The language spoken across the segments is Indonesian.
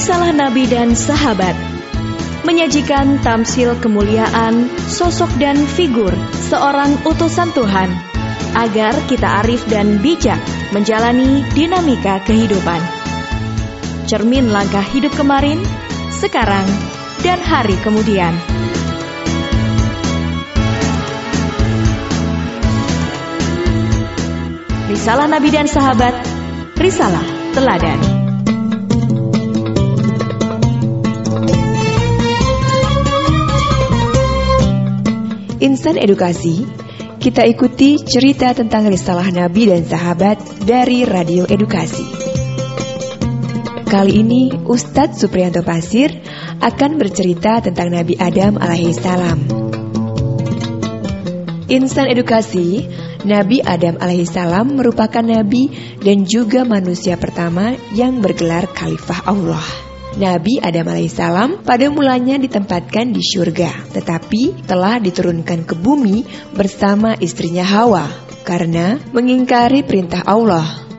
Risalah Nabi dan Sahabat menyajikan tamsil kemuliaan, sosok dan figur seorang utusan Tuhan agar kita arif dan bijak menjalani dinamika kehidupan. Cermin langkah hidup kemarin, sekarang, dan hari kemudian. Risalah Nabi dan Sahabat, Risalah Teladan. Insan Edukasi, kita ikuti cerita tentang risalah Nabi dan sahabat dari Radio Edukasi. Kali ini Ustadz Supriyanto Pasir akan bercerita tentang Nabi Adam alaihissalam. Insan Edukasi Nabi Adam alaihissalam merupakan nabi dan juga manusia pertama yang bergelar khalifah Allah. Nabi Adam alaihissalam pada mulanya ditempatkan di surga, tetapi telah diturunkan ke bumi bersama istrinya Hawa karena mengingkari perintah Allah.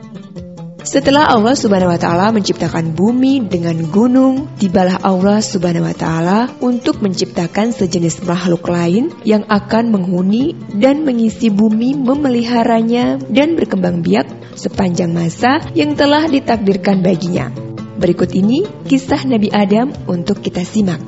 Setelah Allah Subhanahu wa taala menciptakan bumi dengan gunung, tibalah Allah Subhanahu wa taala untuk menciptakan sejenis makhluk lain yang akan menghuni dan mengisi bumi memeliharanya dan berkembang biak sepanjang masa yang telah ditakdirkan baginya. Berikut ini kisah Nabi Adam untuk kita simak.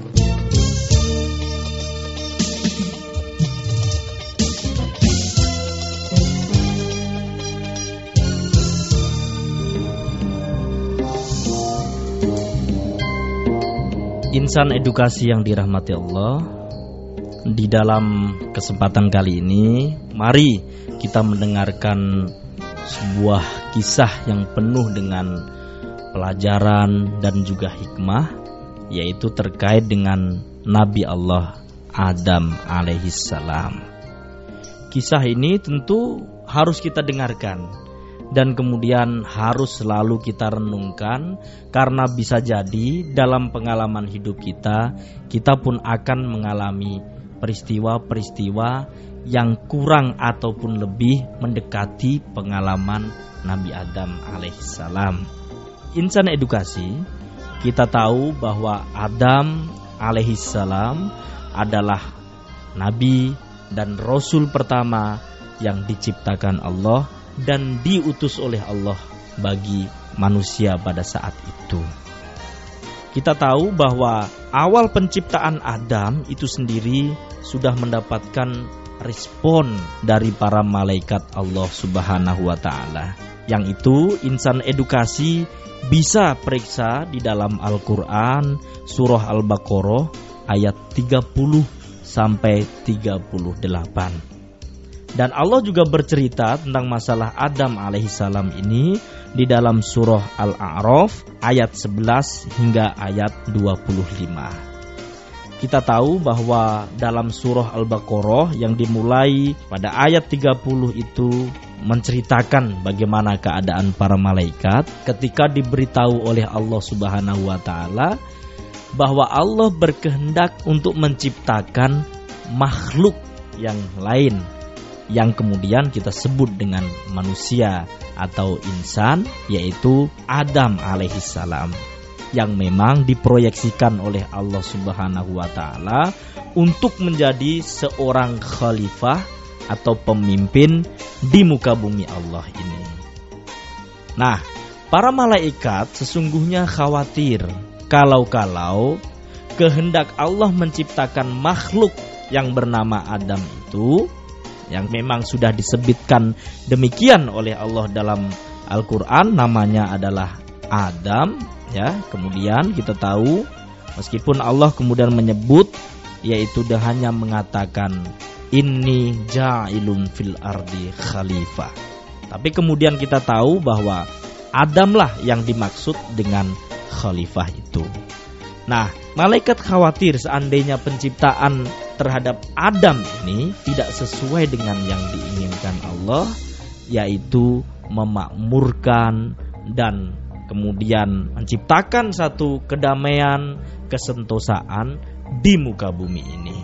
Insan edukasi yang dirahmati Allah Di dalam kesempatan kali ini Mari kita mendengarkan sebuah kisah yang penuh dengan pelajaran dan juga hikmah Yaitu terkait dengan Nabi Allah Adam alaihissalam Kisah ini tentu harus kita dengarkan dan kemudian harus selalu kita renungkan karena bisa jadi dalam pengalaman hidup kita kita pun akan mengalami peristiwa-peristiwa yang kurang ataupun lebih mendekati pengalaman Nabi Adam alaihissalam. Insan edukasi, kita tahu bahwa Adam alaihissalam adalah nabi dan rasul pertama yang diciptakan Allah dan diutus oleh Allah bagi manusia pada saat itu. Kita tahu bahwa awal penciptaan Adam itu sendiri sudah mendapatkan respon dari para malaikat Allah Subhanahu wa taala. Yang itu insan edukasi bisa periksa di dalam Al-Qur'an surah Al-Baqarah ayat 30 sampai 38. Dan Allah juga bercerita tentang masalah Adam alaihissalam ini di dalam surah Al-A'raf ayat 11 hingga ayat 25. Kita tahu bahwa dalam surah Al-Baqarah yang dimulai pada ayat 30 itu menceritakan bagaimana keadaan para malaikat ketika diberitahu oleh Allah Subhanahu wa taala bahwa Allah berkehendak untuk menciptakan makhluk yang lain yang kemudian kita sebut dengan manusia atau insan yaitu Adam alaihissalam yang memang diproyeksikan oleh Allah Subhanahu wa taala untuk menjadi seorang khalifah atau pemimpin di muka bumi Allah ini. Nah, para malaikat sesungguhnya khawatir kalau-kalau kehendak Allah menciptakan makhluk yang bernama Adam itu yang memang sudah disebutkan demikian oleh Allah dalam Al-Qur'an namanya adalah Adam ya. Kemudian kita tahu meskipun Allah kemudian menyebut yaitu dia hanya mengatakan ini ja'ilun fil ardi khalifah. Tapi kemudian kita tahu bahwa Adamlah yang dimaksud dengan khalifah itu. Nah, malaikat khawatir seandainya penciptaan terhadap Adam ini tidak sesuai dengan yang diinginkan Allah yaitu memakmurkan dan kemudian menciptakan satu kedamaian, kesentosaan di muka bumi ini.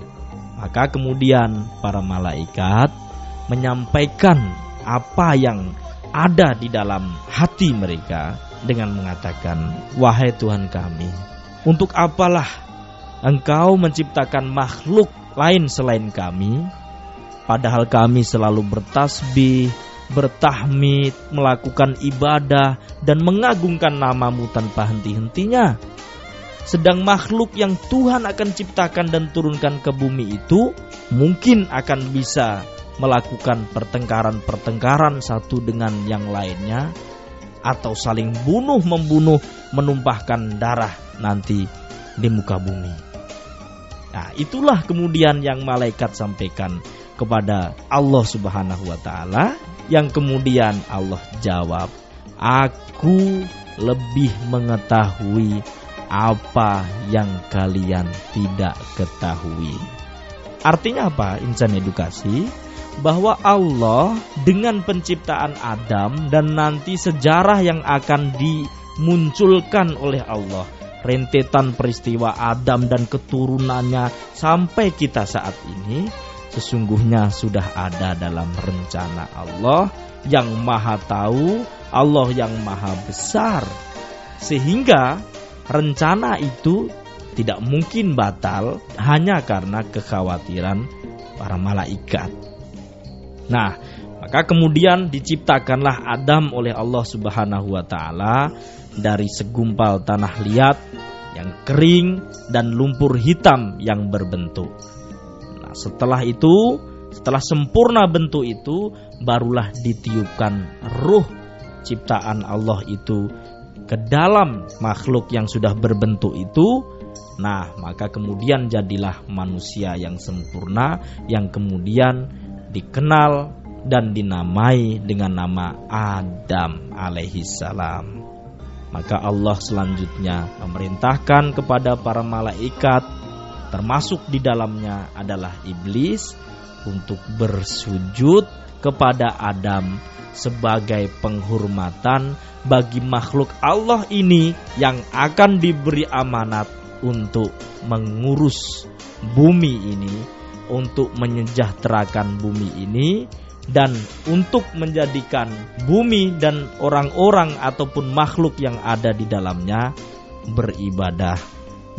Maka kemudian para malaikat menyampaikan apa yang ada di dalam hati mereka dengan mengatakan, "Wahai Tuhan kami, untuk apalah Engkau menciptakan makhluk lain selain kami, padahal kami selalu bertasbih, bertahmid, melakukan ibadah, dan mengagungkan namamu tanpa henti-hentinya. Sedang makhluk yang Tuhan akan ciptakan dan turunkan ke bumi itu mungkin akan bisa melakukan pertengkaran-pertengkaran satu dengan yang lainnya, atau saling bunuh-membunuh, menumpahkan darah nanti di muka bumi. Nah, itulah kemudian yang malaikat sampaikan kepada Allah Subhanahu wa taala yang kemudian Allah jawab, "Aku lebih mengetahui apa yang kalian tidak ketahui." Artinya apa? Insan edukasi bahwa Allah dengan penciptaan Adam dan nanti sejarah yang akan dimunculkan oleh Allah rentetan peristiwa Adam dan keturunannya sampai kita saat ini sesungguhnya sudah ada dalam rencana Allah yang maha tahu, Allah yang maha besar. Sehingga rencana itu tidak mungkin batal hanya karena kekhawatiran para malaikat. Nah, maka kemudian diciptakanlah Adam oleh Allah Subhanahu wa taala dari segumpal tanah liat yang kering dan lumpur hitam yang berbentuk. Setelah itu, setelah sempurna bentuk itu, barulah ditiupkan ruh ciptaan Allah itu ke dalam makhluk yang sudah berbentuk itu. Nah, maka kemudian jadilah manusia yang sempurna yang kemudian dikenal dan dinamai dengan nama Adam alaihi salam. Maka Allah selanjutnya memerintahkan kepada para malaikat termasuk di dalamnya adalah iblis untuk bersujud kepada Adam sebagai penghormatan bagi makhluk Allah ini yang akan diberi amanat untuk mengurus bumi ini, untuk menyejahterakan bumi ini, dan untuk menjadikan bumi dan orang-orang ataupun makhluk yang ada di dalamnya beribadah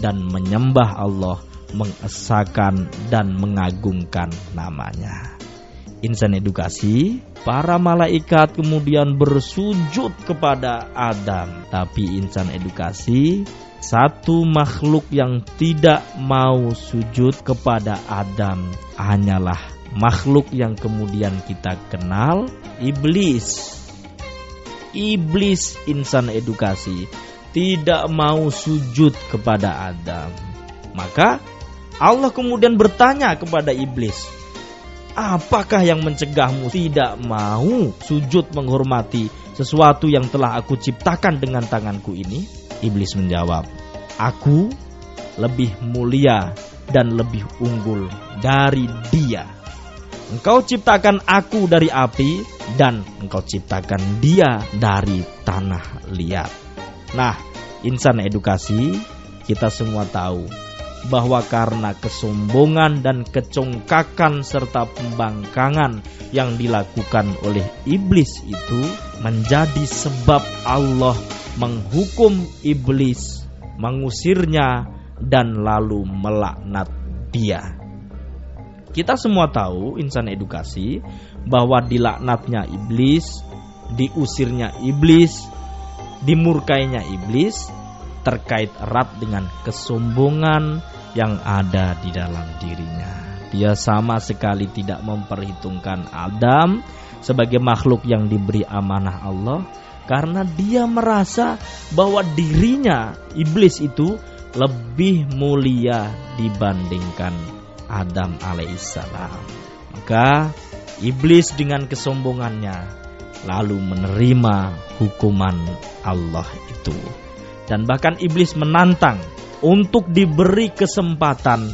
dan menyembah Allah, mengesahkan dan mengagungkan namanya. Insan edukasi, para malaikat kemudian bersujud kepada Adam, tapi insan edukasi satu makhluk yang tidak mau sujud kepada Adam hanyalah makhluk yang kemudian kita kenal iblis. Iblis insan edukasi tidak mau sujud kepada Adam. Maka Allah kemudian bertanya kepada iblis, "Apakah yang mencegahmu tidak mau sujud menghormati sesuatu yang telah aku ciptakan dengan tanganku ini?" Iblis menjawab, "Aku lebih mulia dan lebih unggul dari dia." Engkau ciptakan aku dari api dan engkau ciptakan dia dari tanah liat. Nah, insan edukasi, kita semua tahu bahwa karena kesombongan dan kecongkakan serta pembangkangan yang dilakukan oleh iblis itu menjadi sebab Allah menghukum iblis, mengusirnya dan lalu melaknat dia. Kita semua tahu insan edukasi bahwa dilaknatnya iblis, diusirnya iblis, dimurkainya iblis terkait erat dengan kesombongan yang ada di dalam dirinya. Dia sama sekali tidak memperhitungkan Adam sebagai makhluk yang diberi amanah Allah karena dia merasa bahwa dirinya iblis itu lebih mulia dibandingkan Adam alaihissalam. Maka iblis dengan kesombongannya lalu menerima hukuman Allah itu. Dan bahkan iblis menantang untuk diberi kesempatan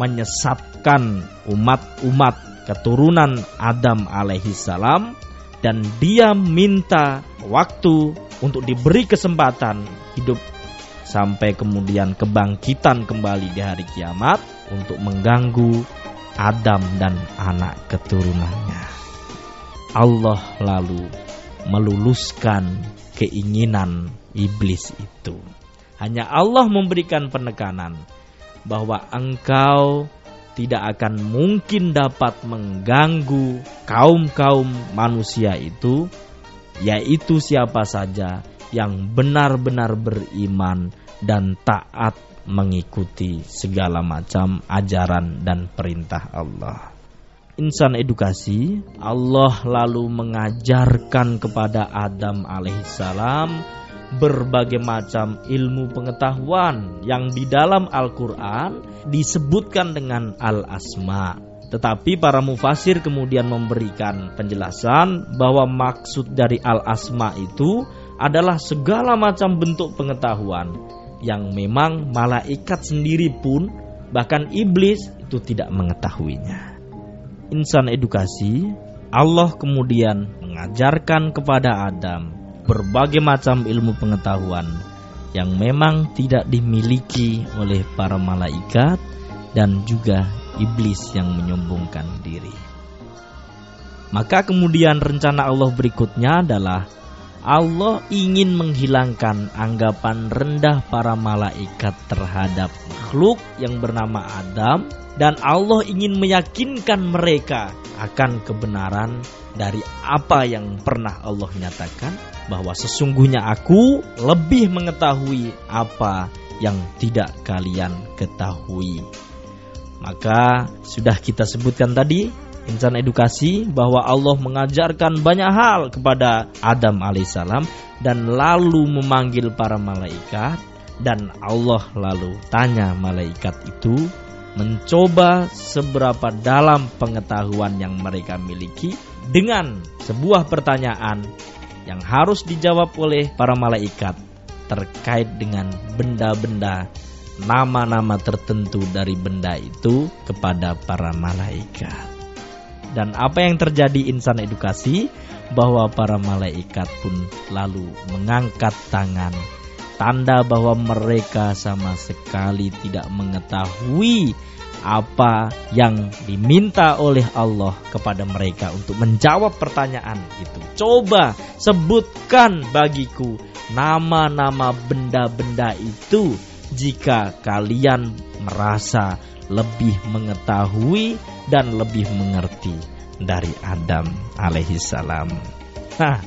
menyesatkan umat-umat keturunan Adam alaihissalam dan dia minta waktu untuk diberi kesempatan hidup sampai kemudian kebangkitan kembali di hari kiamat untuk mengganggu Adam dan anak keturunannya. Allah lalu meluluskan keinginan iblis itu. Hanya Allah memberikan penekanan bahwa engkau tidak akan mungkin dapat mengganggu kaum-kaum manusia itu, yaitu siapa saja yang benar-benar beriman dan taat mengikuti segala macam ajaran dan perintah Allah. Insan edukasi, Allah lalu mengajarkan kepada Adam alaihissalam berbagai macam ilmu pengetahuan yang di dalam Al-Quran disebutkan dengan Al-Asma. Tetapi para mufasir kemudian memberikan penjelasan bahwa maksud dari Al-Asma itu adalah segala macam bentuk pengetahuan yang memang malaikat sendiri pun bahkan iblis itu tidak mengetahuinya. Insan edukasi, Allah kemudian mengajarkan kepada Adam berbagai macam ilmu pengetahuan yang memang tidak dimiliki oleh para malaikat dan juga iblis yang menyombongkan diri. Maka kemudian rencana Allah berikutnya adalah Allah ingin menghilangkan anggapan rendah para malaikat terhadap makhluk yang bernama Adam dan Allah ingin meyakinkan mereka akan kebenaran dari apa yang pernah Allah nyatakan bahwa sesungguhnya aku lebih mengetahui apa yang tidak kalian ketahui. Maka sudah kita sebutkan tadi insan edukasi bahwa Allah mengajarkan banyak hal kepada Adam alaihissalam dan lalu memanggil para malaikat dan Allah lalu tanya malaikat itu mencoba seberapa dalam pengetahuan yang mereka miliki dengan sebuah pertanyaan yang harus dijawab oleh para malaikat terkait dengan benda-benda nama-nama tertentu dari benda itu kepada para malaikat. Dan apa yang terjadi insan edukasi bahwa para malaikat pun lalu mengangkat tangan tanda bahwa mereka sama sekali tidak mengetahui apa yang diminta oleh Allah kepada mereka untuk menjawab pertanyaan itu. Coba sebutkan bagiku nama-nama benda-benda itu jika kalian merasa lebih mengetahui dan lebih mengerti dari Adam alaihissalam. Nah,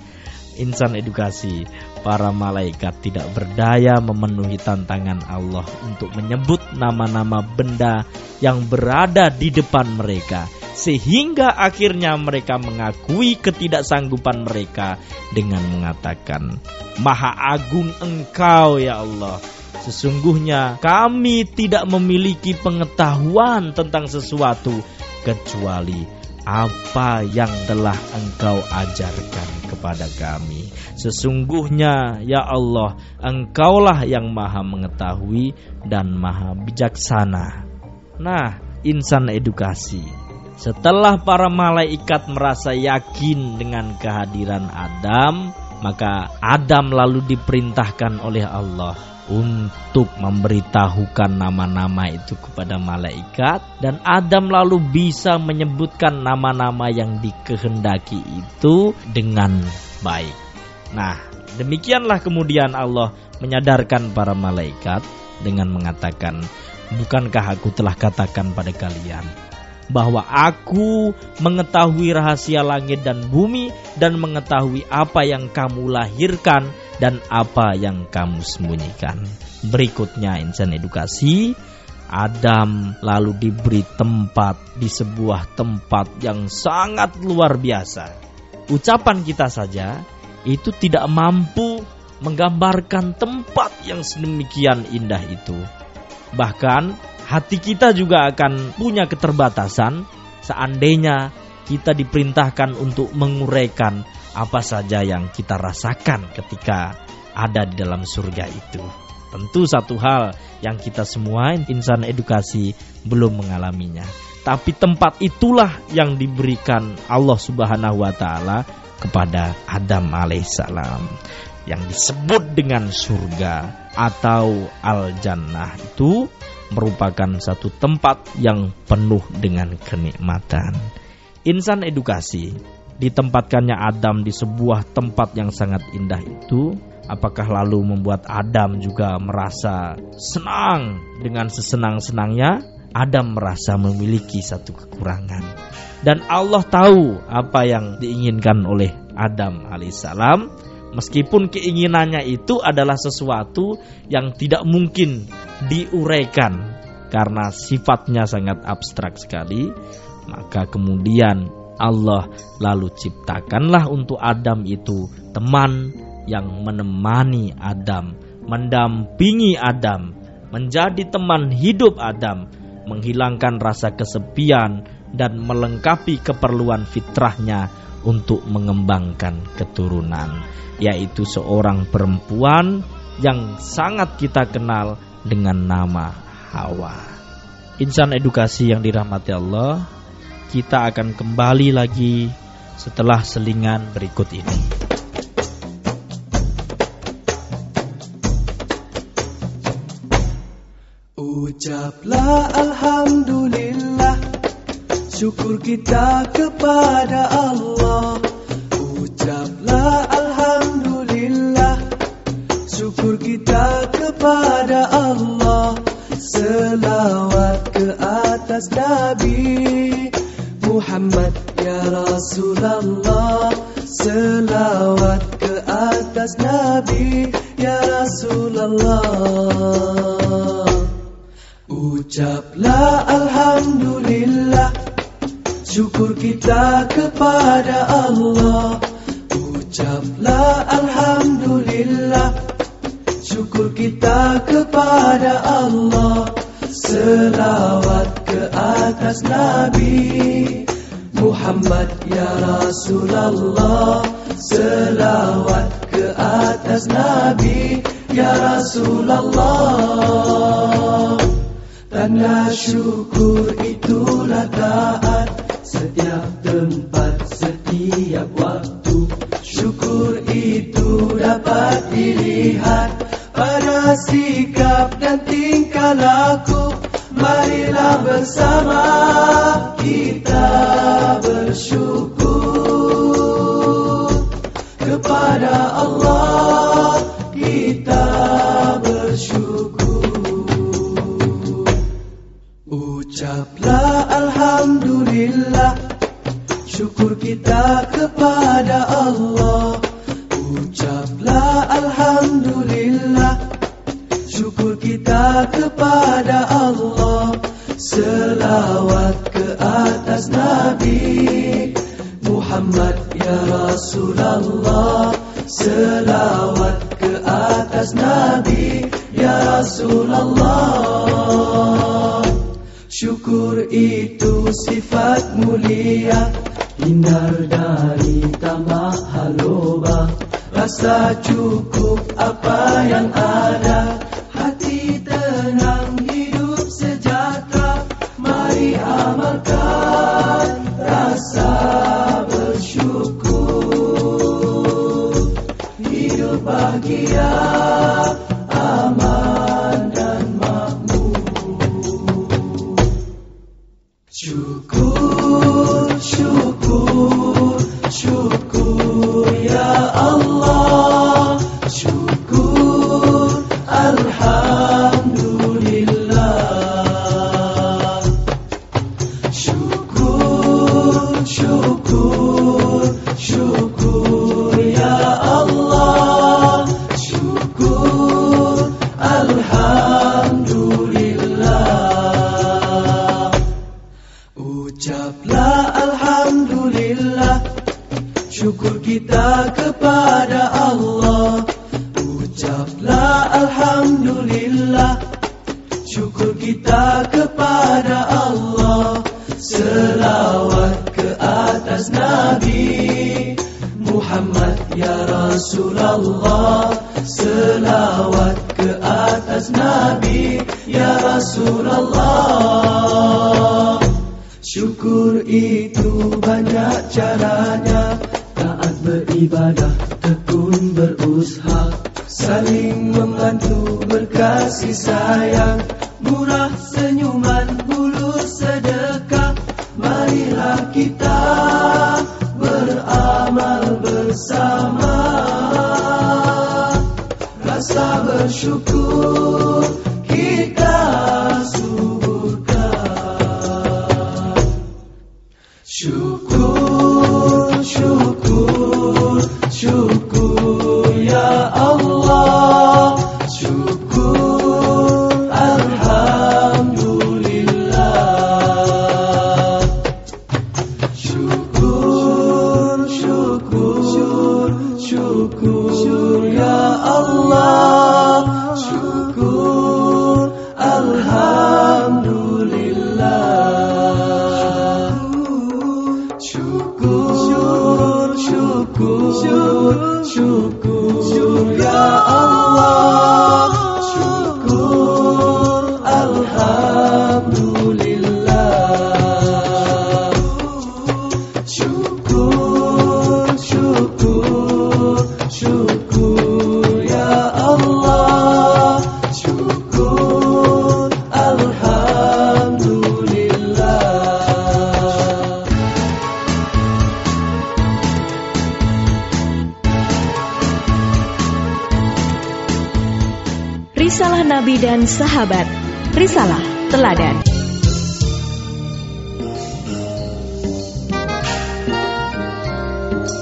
insan edukasi para malaikat tidak berdaya memenuhi tantangan Allah untuk menyebut nama-nama benda yang berada di depan mereka sehingga akhirnya mereka mengakui ketidaksanggupan mereka dengan mengatakan Maha Agung Engkau ya Allah Sesungguhnya kami tidak memiliki pengetahuan tentang sesuatu kecuali apa yang telah engkau ajarkan kepada kami. Sesungguhnya ya Allah, engkaulah yang maha mengetahui dan maha bijaksana. Nah, insan edukasi. Setelah para malaikat merasa yakin dengan kehadiran Adam, maka Adam lalu diperintahkan oleh Allah untuk memberitahukan nama-nama itu kepada malaikat dan Adam lalu bisa menyebutkan nama-nama yang dikehendaki itu dengan baik. Nah, demikianlah kemudian Allah menyadarkan para malaikat dengan mengatakan, "Bukankah aku telah katakan pada kalian bahwa aku mengetahui rahasia langit dan bumi dan mengetahui apa yang kamu lahirkan dan apa yang kamu sembunyikan. Berikutnya insan edukasi, Adam lalu diberi tempat di sebuah tempat yang sangat luar biasa. Ucapan kita saja itu tidak mampu menggambarkan tempat yang sedemikian indah itu. Bahkan hati kita juga akan punya keterbatasan seandainya kita diperintahkan untuk menguraikan apa saja yang kita rasakan ketika ada di dalam surga itu. Tentu satu hal yang kita semua insan edukasi belum mengalaminya. Tapi tempat itulah yang diberikan Allah Subhanahu wa taala kepada Adam alaihissalam yang disebut dengan surga atau al-jannah itu merupakan satu tempat yang penuh dengan kenikmatan. Insan edukasi ditempatkannya Adam di sebuah tempat yang sangat indah itu, apakah lalu membuat Adam juga merasa senang dengan sesenang-senangnya? Adam merasa memiliki satu kekurangan. Dan Allah tahu apa yang diinginkan oleh Adam alaihissalam. Meskipun keinginannya itu adalah sesuatu yang tidak mungkin diuraikan karena sifatnya sangat abstrak sekali, maka kemudian Allah lalu ciptakanlah untuk Adam itu teman yang menemani Adam, mendampingi Adam, menjadi teman hidup Adam menghilangkan rasa kesepian dan melengkapi keperluan fitrahnya untuk mengembangkan keturunan, yaitu seorang perempuan yang sangat kita kenal dengan nama Hawa. Insan edukasi yang dirahmati Allah, kita akan kembali lagi setelah selingan berikut ini. Ucaplah Alhamdulillah Syukur kita kepada Allah. Ucaplah Alhamdulillah Syukur kita kepada Allah. Selawat ke atas Nabi Muhammad ya Rasulullah Selawat ke atas Nabi ya Rasulullah. Ucaplah Alhamdulillah Syukur kita kepada Allah. Ucaplah Alhamdulillah Syukur kita kepada Allah Selawat ke atas Nabi Muhammad ya Rasulullah Selawat ke atas Nabi ya Rasulullah Tanda syukur itulah taat. Setiap tempat, setiap waktu Syukur itu dapat dilihat Pada sikap dan tingkah laku Marilah bersama kita bersyukur. Kepada Allah kita Ucaplah Alhamdulillah Syukur kita kepada Allah Kepada Allah Selawat ke atas Nabi Muhammad ya Rasulullah Selawat ke atas Nabi ya Rasulullah. Syukur itu sifat mulia Hindar dari tamak haloba. Rasa cukup apa yang ada berusaha saling membantu berkasih sayang. Murah senyuman bulu sedekah. Marilah kita beramal bersama. Rasa bersyukur. Syukur, syukur ya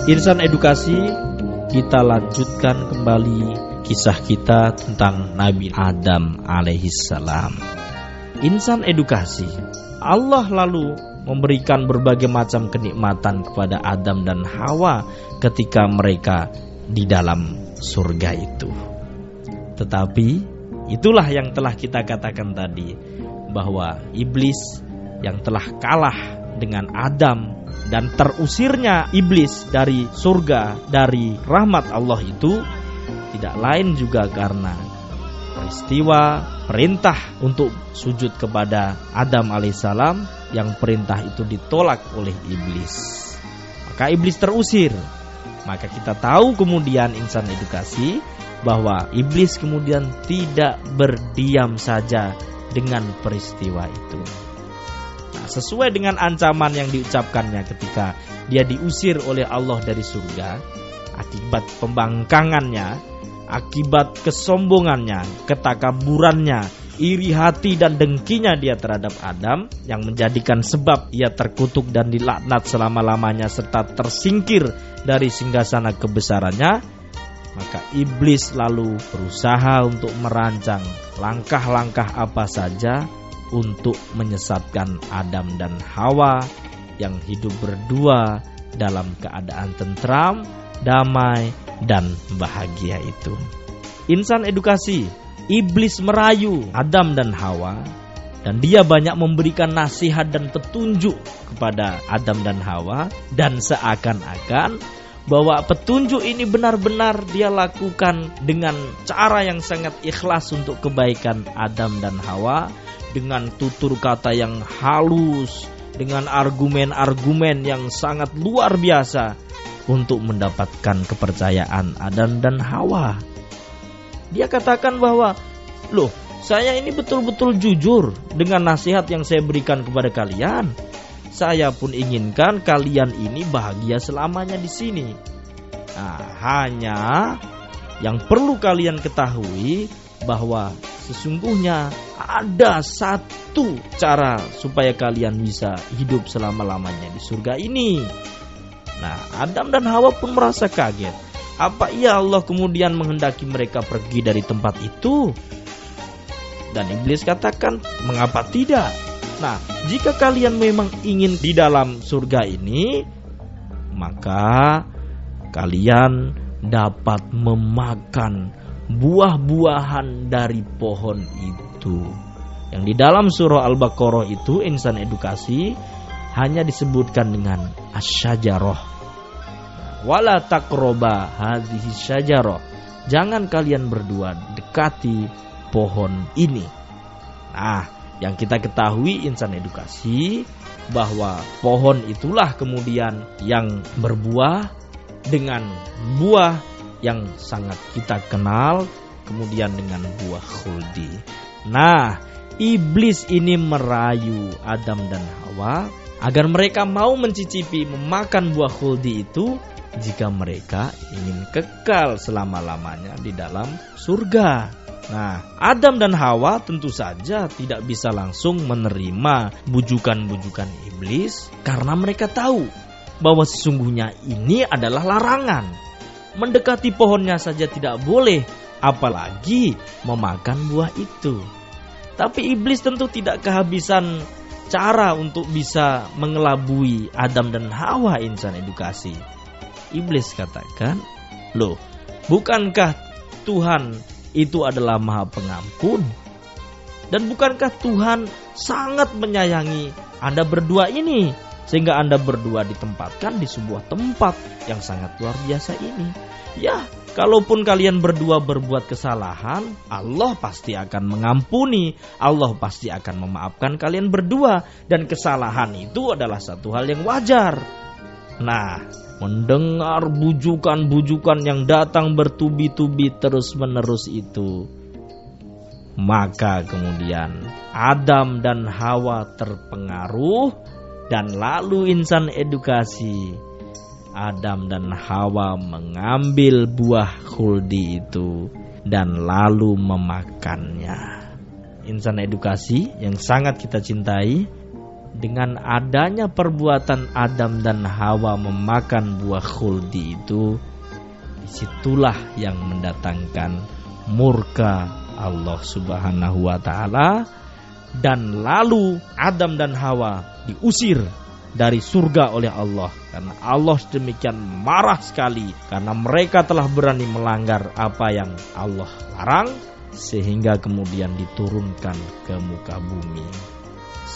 Insan edukasi kita lanjutkan kembali kisah kita tentang Nabi Adam alaihissalam. Insan edukasi Allah lalu memberikan berbagai macam kenikmatan kepada Adam dan Hawa ketika mereka di dalam surga itu. Tetapi itulah yang telah kita katakan tadi bahwa iblis yang telah kalah dengan Adam dan terusirnya iblis dari surga dari rahmat Allah itu tidak lain juga karena peristiwa perintah untuk sujud kepada Adam alaihissalam yang perintah itu ditolak oleh iblis. Maka iblis terusir. Maka kita tahu kemudian insan edukasi bahwa iblis kemudian tidak berdiam saja dengan peristiwa itu. Sesuai dengan ancaman yang diucapkannya ketika dia diusir oleh Allah dari surga akibat pembangkangannya, akibat kesombongannya, ketakaburannya, iri hati dan dengkinya dia terhadap Adam yang menjadikan sebab ia terkutuk dan dilaknat selama-lamanya serta tersingkir dari singgasana kebesarannya, maka iblis lalu berusaha untuk merancang langkah-langkah apa saja untuk menyesatkan Adam dan Hawa yang hidup berdua dalam keadaan tentram, damai, dan bahagia itu. Insan edukasi, iblis merayu Adam dan Hawa dan dia banyak memberikan nasihat dan petunjuk kepada Adam dan Hawa dan seakan-akan bahwa petunjuk ini benar-benar dia lakukan dengan cara yang sangat ikhlas untuk kebaikan Adam dan Hawa dengan tutur kata yang halus, dengan argumen-argumen yang sangat luar biasa untuk mendapatkan kepercayaan Adam dan Hawa. Dia katakan bahwa, "Loh, saya ini betul-betul jujur dengan nasihat yang saya berikan kepada kalian. Saya pun inginkan kalian ini bahagia selamanya di sini. Nah, hanya yang perlu kalian ketahui bahwa sesungguhnya ada satu cara supaya kalian bisa hidup selama-lamanya di surga ini. Nah, Adam dan Hawa pun merasa kaget. Apa iya Allah kemudian menghendaki mereka pergi dari tempat itu? Dan iblis katakan, "Mengapa tidak?" Nah, jika kalian memang ingin di dalam surga ini, maka kalian dapat memakan buah-buahan dari pohon itu. Yang di dalam surah Al-Baqarah itu insan edukasi hanya disebutkan dengan asyajarah. Wala takroba hadhihi syajarah. Jangan kalian berdua dekati pohon ini. Nah, yang kita ketahui insan edukasi bahwa pohon itulah kemudian yang berbuah dengan buah yang sangat kita kenal kemudian dengan buah khuldi. Nah, iblis ini merayu Adam dan Hawa agar mereka mau mencicipi memakan buah khuldi itu jika mereka ingin kekal selama-lamanya di dalam surga. Nah, Adam dan Hawa tentu saja tidak bisa langsung menerima bujukan-bujukan iblis karena mereka tahu bahwa sesungguhnya ini adalah larangan. Mendekati pohonnya saja tidak boleh, apalagi memakan buah itu. Tapi iblis tentu tidak kehabisan cara untuk bisa mengelabui Adam dan Hawa insan edukasi. Iblis katakan, "Loh, bukankah Tuhan itu adalah Maha Pengampun? Dan bukankah Tuhan sangat menyayangi Anda berdua ini sehingga Anda berdua ditempatkan di sebuah tempat yang sangat luar biasa ini?" Ya, kalaupun kalian berdua berbuat kesalahan, Allah pasti akan mengampuni, Allah pasti akan memaafkan kalian berdua dan kesalahan itu adalah satu hal yang wajar. Nah, mendengar bujukan-bujukan yang datang bertubi-tubi terus-menerus itu. Maka kemudian Adam dan Hawa terpengaruh dan lalu insan edukasi Adam dan Hawa mengambil buah khuldi itu dan lalu memakannya. Insan edukasi yang sangat kita cintai dengan adanya perbuatan Adam dan Hawa memakan buah khuldi itu, di situlah yang mendatangkan murka Allah Subhanahu wa Ta'ala, dan lalu Adam dan Hawa diusir dari surga oleh Allah karena Allah demikian marah sekali karena mereka telah berani melanggar apa yang Allah larang sehingga kemudian diturunkan ke muka bumi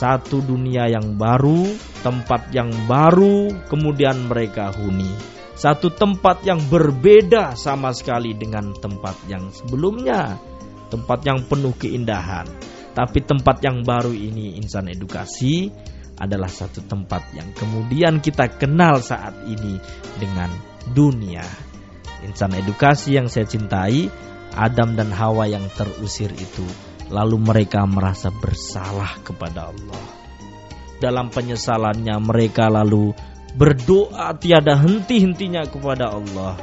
satu dunia yang baru, tempat yang baru, kemudian mereka huni. Satu tempat yang berbeda sama sekali dengan tempat yang sebelumnya, tempat yang penuh keindahan. Tapi tempat yang baru ini, insan edukasi, adalah satu tempat yang kemudian kita kenal saat ini dengan dunia. Insan edukasi yang saya cintai, Adam dan Hawa yang terusir itu Lalu mereka merasa bersalah kepada Allah. Dalam penyesalannya mereka lalu berdoa tiada henti-hentinya kepada Allah.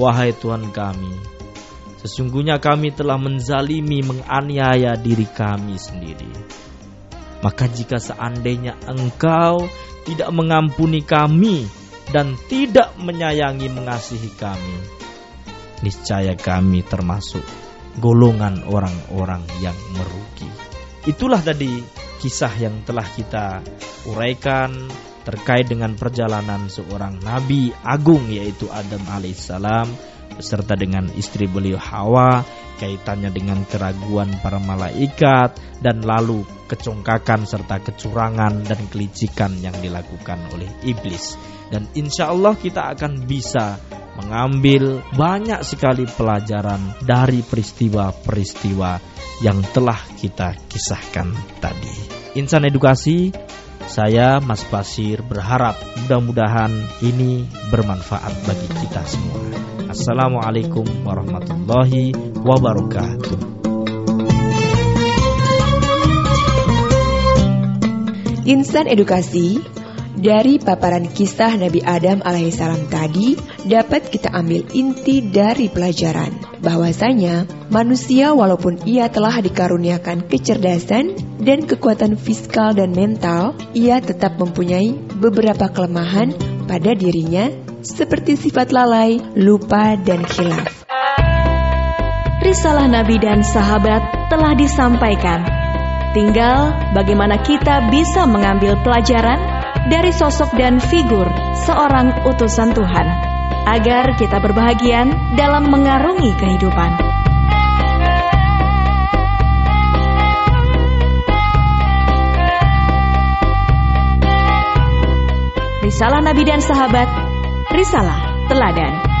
Wahai Tuhan kami, sesungguhnya kami telah menzalimi, menganiaya diri kami sendiri. Maka jika seandainya engkau tidak mengampuni kami dan tidak menyayangi mengasihi kami, niscaya kami termasuk golongan orang-orang yang merugi. Itulah tadi kisah yang telah kita uraikan terkait dengan perjalanan seorang nabi agung yaitu Adam alaihissalam beserta dengan istri beliau Hawa kaitannya dengan keraguan para malaikat dan lalu kecongkakan serta kecurangan dan kelicikan yang dilakukan oleh iblis dan insya Allah kita akan bisa mengambil banyak sekali pelajaran dari peristiwa-peristiwa yang telah kita kisahkan tadi. Insan edukasi, saya Mas Basir berharap mudah-mudahan ini bermanfaat bagi kita semua. Assalamualaikum warahmatullahi wabarakatuh. Insan Edukasi dari paparan kisah Nabi Adam alaihissalam tadi dapat kita ambil inti dari pelajaran bahwasanya manusia walaupun ia telah dikaruniakan kecerdasan dan kekuatan fiskal dan mental, ia tetap mempunyai beberapa kelemahan pada dirinya seperti sifat lalai, lupa, dan khilaf. Risalah Nabi dan sahabat telah disampaikan. Tinggal bagaimana kita bisa mengambil pelajaran dari sosok dan figur seorang utusan Tuhan, agar kita berbahagian dalam mengarungi kehidupan. Risalah Nabi dan Sahabat, Risalah Teladan.